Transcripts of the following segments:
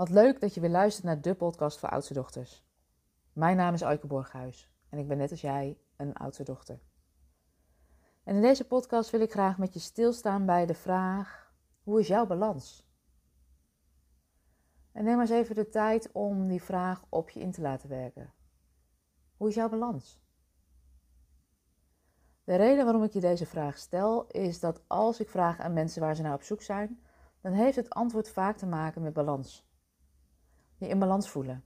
Wat leuk dat je weer luistert naar de podcast voor oudste dochters. Mijn naam is Aike Borghuis en ik ben net als jij een oudste dochter. En in deze podcast wil ik graag met je stilstaan bij de vraag: hoe is jouw balans? En neem maar eens even de tijd om die vraag op je in te laten werken. Hoe is jouw balans? De reden waarom ik je deze vraag stel is dat als ik vraag aan mensen waar ze naar op zoek zijn, dan heeft het antwoord vaak te maken met balans je in balans voelen.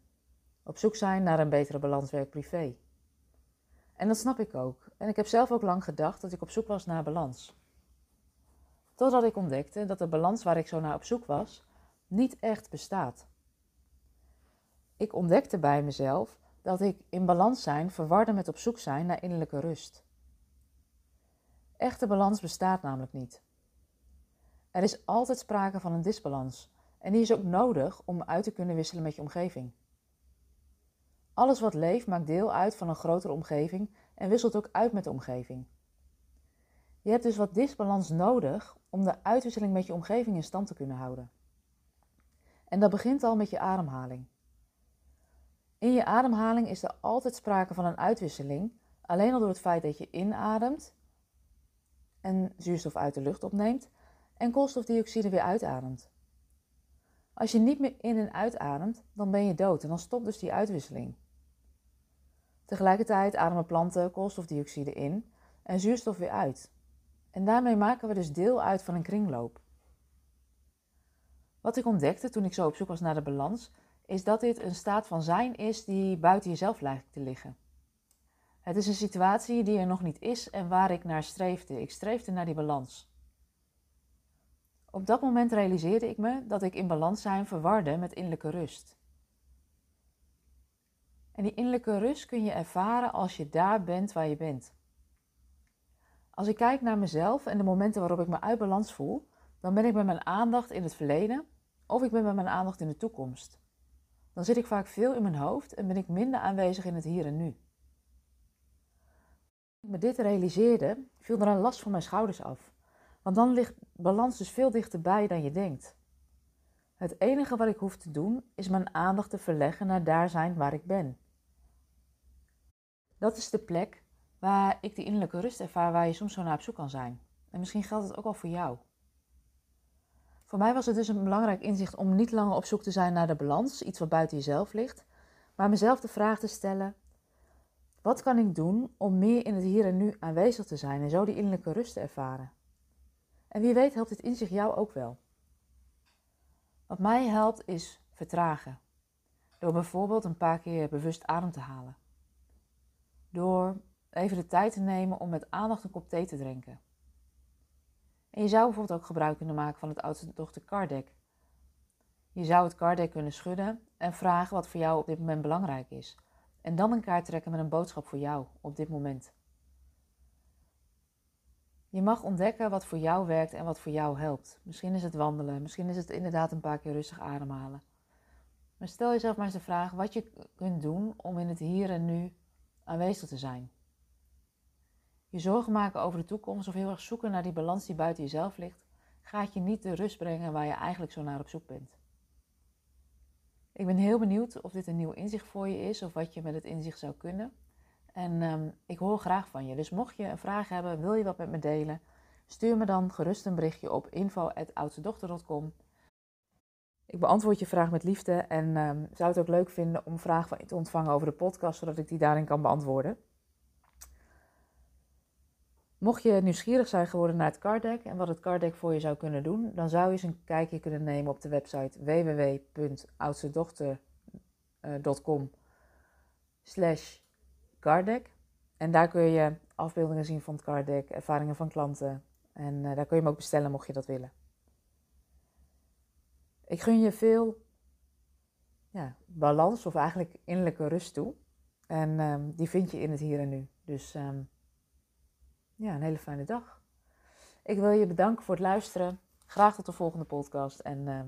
Op zoek zijn naar een betere balans werk-privé. En dat snap ik ook. En ik heb zelf ook lang gedacht dat ik op zoek was naar balans. Totdat ik ontdekte dat de balans waar ik zo naar op zoek was, niet echt bestaat. Ik ontdekte bij mezelf dat ik in balans zijn verwarde met op zoek zijn naar innerlijke rust. Echte balans bestaat namelijk niet. Er is altijd sprake van een disbalans en die is ook nodig om uit te kunnen wisselen met je omgeving. Alles wat leeft maakt deel uit van een grotere omgeving en wisselt ook uit met de omgeving. Je hebt dus wat disbalans nodig om de uitwisseling met je omgeving in stand te kunnen houden. En dat begint al met je ademhaling. In je ademhaling is er altijd sprake van een uitwisseling, alleen al door het feit dat je inademt en zuurstof uit de lucht opneemt en koolstofdioxide weer uitademt. Als je niet meer in en uitademt, dan ben je dood en dan stopt dus die uitwisseling. Tegelijkertijd ademen planten koolstofdioxide in en zuurstof weer uit. En daarmee maken we dus deel uit van een kringloop. Wat ik ontdekte toen ik zo op zoek was naar de balans, is dat dit een staat van zijn is die buiten jezelf lijkt te liggen. Het is een situatie die er nog niet is en waar ik naar streefde. Ik streefde naar die balans. Op dat moment realiseerde ik me dat ik in balans zijn verwarde met innerlijke rust. En die innerlijke rust kun je ervaren als je daar bent waar je bent. Als ik kijk naar mezelf en de momenten waarop ik me uit balans voel, dan ben ik met mijn aandacht in het verleden of ik ben met mijn aandacht in de toekomst. Dan zit ik vaak veel in mijn hoofd en ben ik minder aanwezig in het hier en nu. Toen ik me dit realiseerde, viel er een last van mijn schouders af. Want dan ligt balans dus veel dichterbij dan je denkt. Het enige wat ik hoef te doen is mijn aandacht te verleggen naar daar zijn waar ik ben. Dat is de plek waar ik die innerlijke rust ervaar waar je soms zo naar op zoek kan zijn. En misschien geldt het ook wel voor jou. Voor mij was het dus een belangrijk inzicht om niet langer op zoek te zijn naar de balans, iets wat buiten jezelf ligt, maar mezelf de vraag te stellen: wat kan ik doen om meer in het hier en nu aanwezig te zijn en zo die innerlijke rust te ervaren? En wie weet helpt dit inzicht jou ook wel. Wat mij helpt is vertragen. Door bijvoorbeeld een paar keer bewust adem te halen. Door even de tijd te nemen om met aandacht een kop thee te drinken. En je zou bijvoorbeeld ook gebruik kunnen maken van het oudste dochter Kardec. Je zou het Kardec kunnen schudden en vragen wat voor jou op dit moment belangrijk is. En dan een kaart trekken met een boodschap voor jou op dit moment. Je mag ontdekken wat voor jou werkt en wat voor jou helpt. Misschien is het wandelen, misschien is het inderdaad een paar keer rustig ademhalen. Maar stel jezelf maar eens de vraag wat je kunt doen om in het hier en nu aanwezig te zijn. Je zorgen maken over de toekomst of heel erg zoeken naar die balans die buiten jezelf ligt, gaat je niet de rust brengen waar je eigenlijk zo naar op zoek bent. Ik ben heel benieuwd of dit een nieuw inzicht voor je is of wat je met het inzicht zou kunnen. En um, ik hoor graag van je. Dus mocht je een vraag hebben, wil je wat met me delen, stuur me dan gerust een berichtje op info.oudstedochter.com. Ik beantwoord je vraag met liefde en um, zou het ook leuk vinden om vragen van je te ontvangen over de podcast, zodat ik die daarin kan beantwoorden. Mocht je nieuwsgierig zijn geworden naar het card en wat het card voor je zou kunnen doen, dan zou je eens een kijkje kunnen nemen op de website www.oudstedochter.com slash card En daar kun je afbeeldingen zien van het card ervaringen van klanten. En uh, daar kun je hem ook bestellen mocht je dat willen. Ik gun je veel ja, balans of eigenlijk innerlijke rust toe. En um, die vind je in het hier en nu. Dus um, ja, een hele fijne dag. Ik wil je bedanken voor het luisteren. Graag tot de volgende podcast en uh,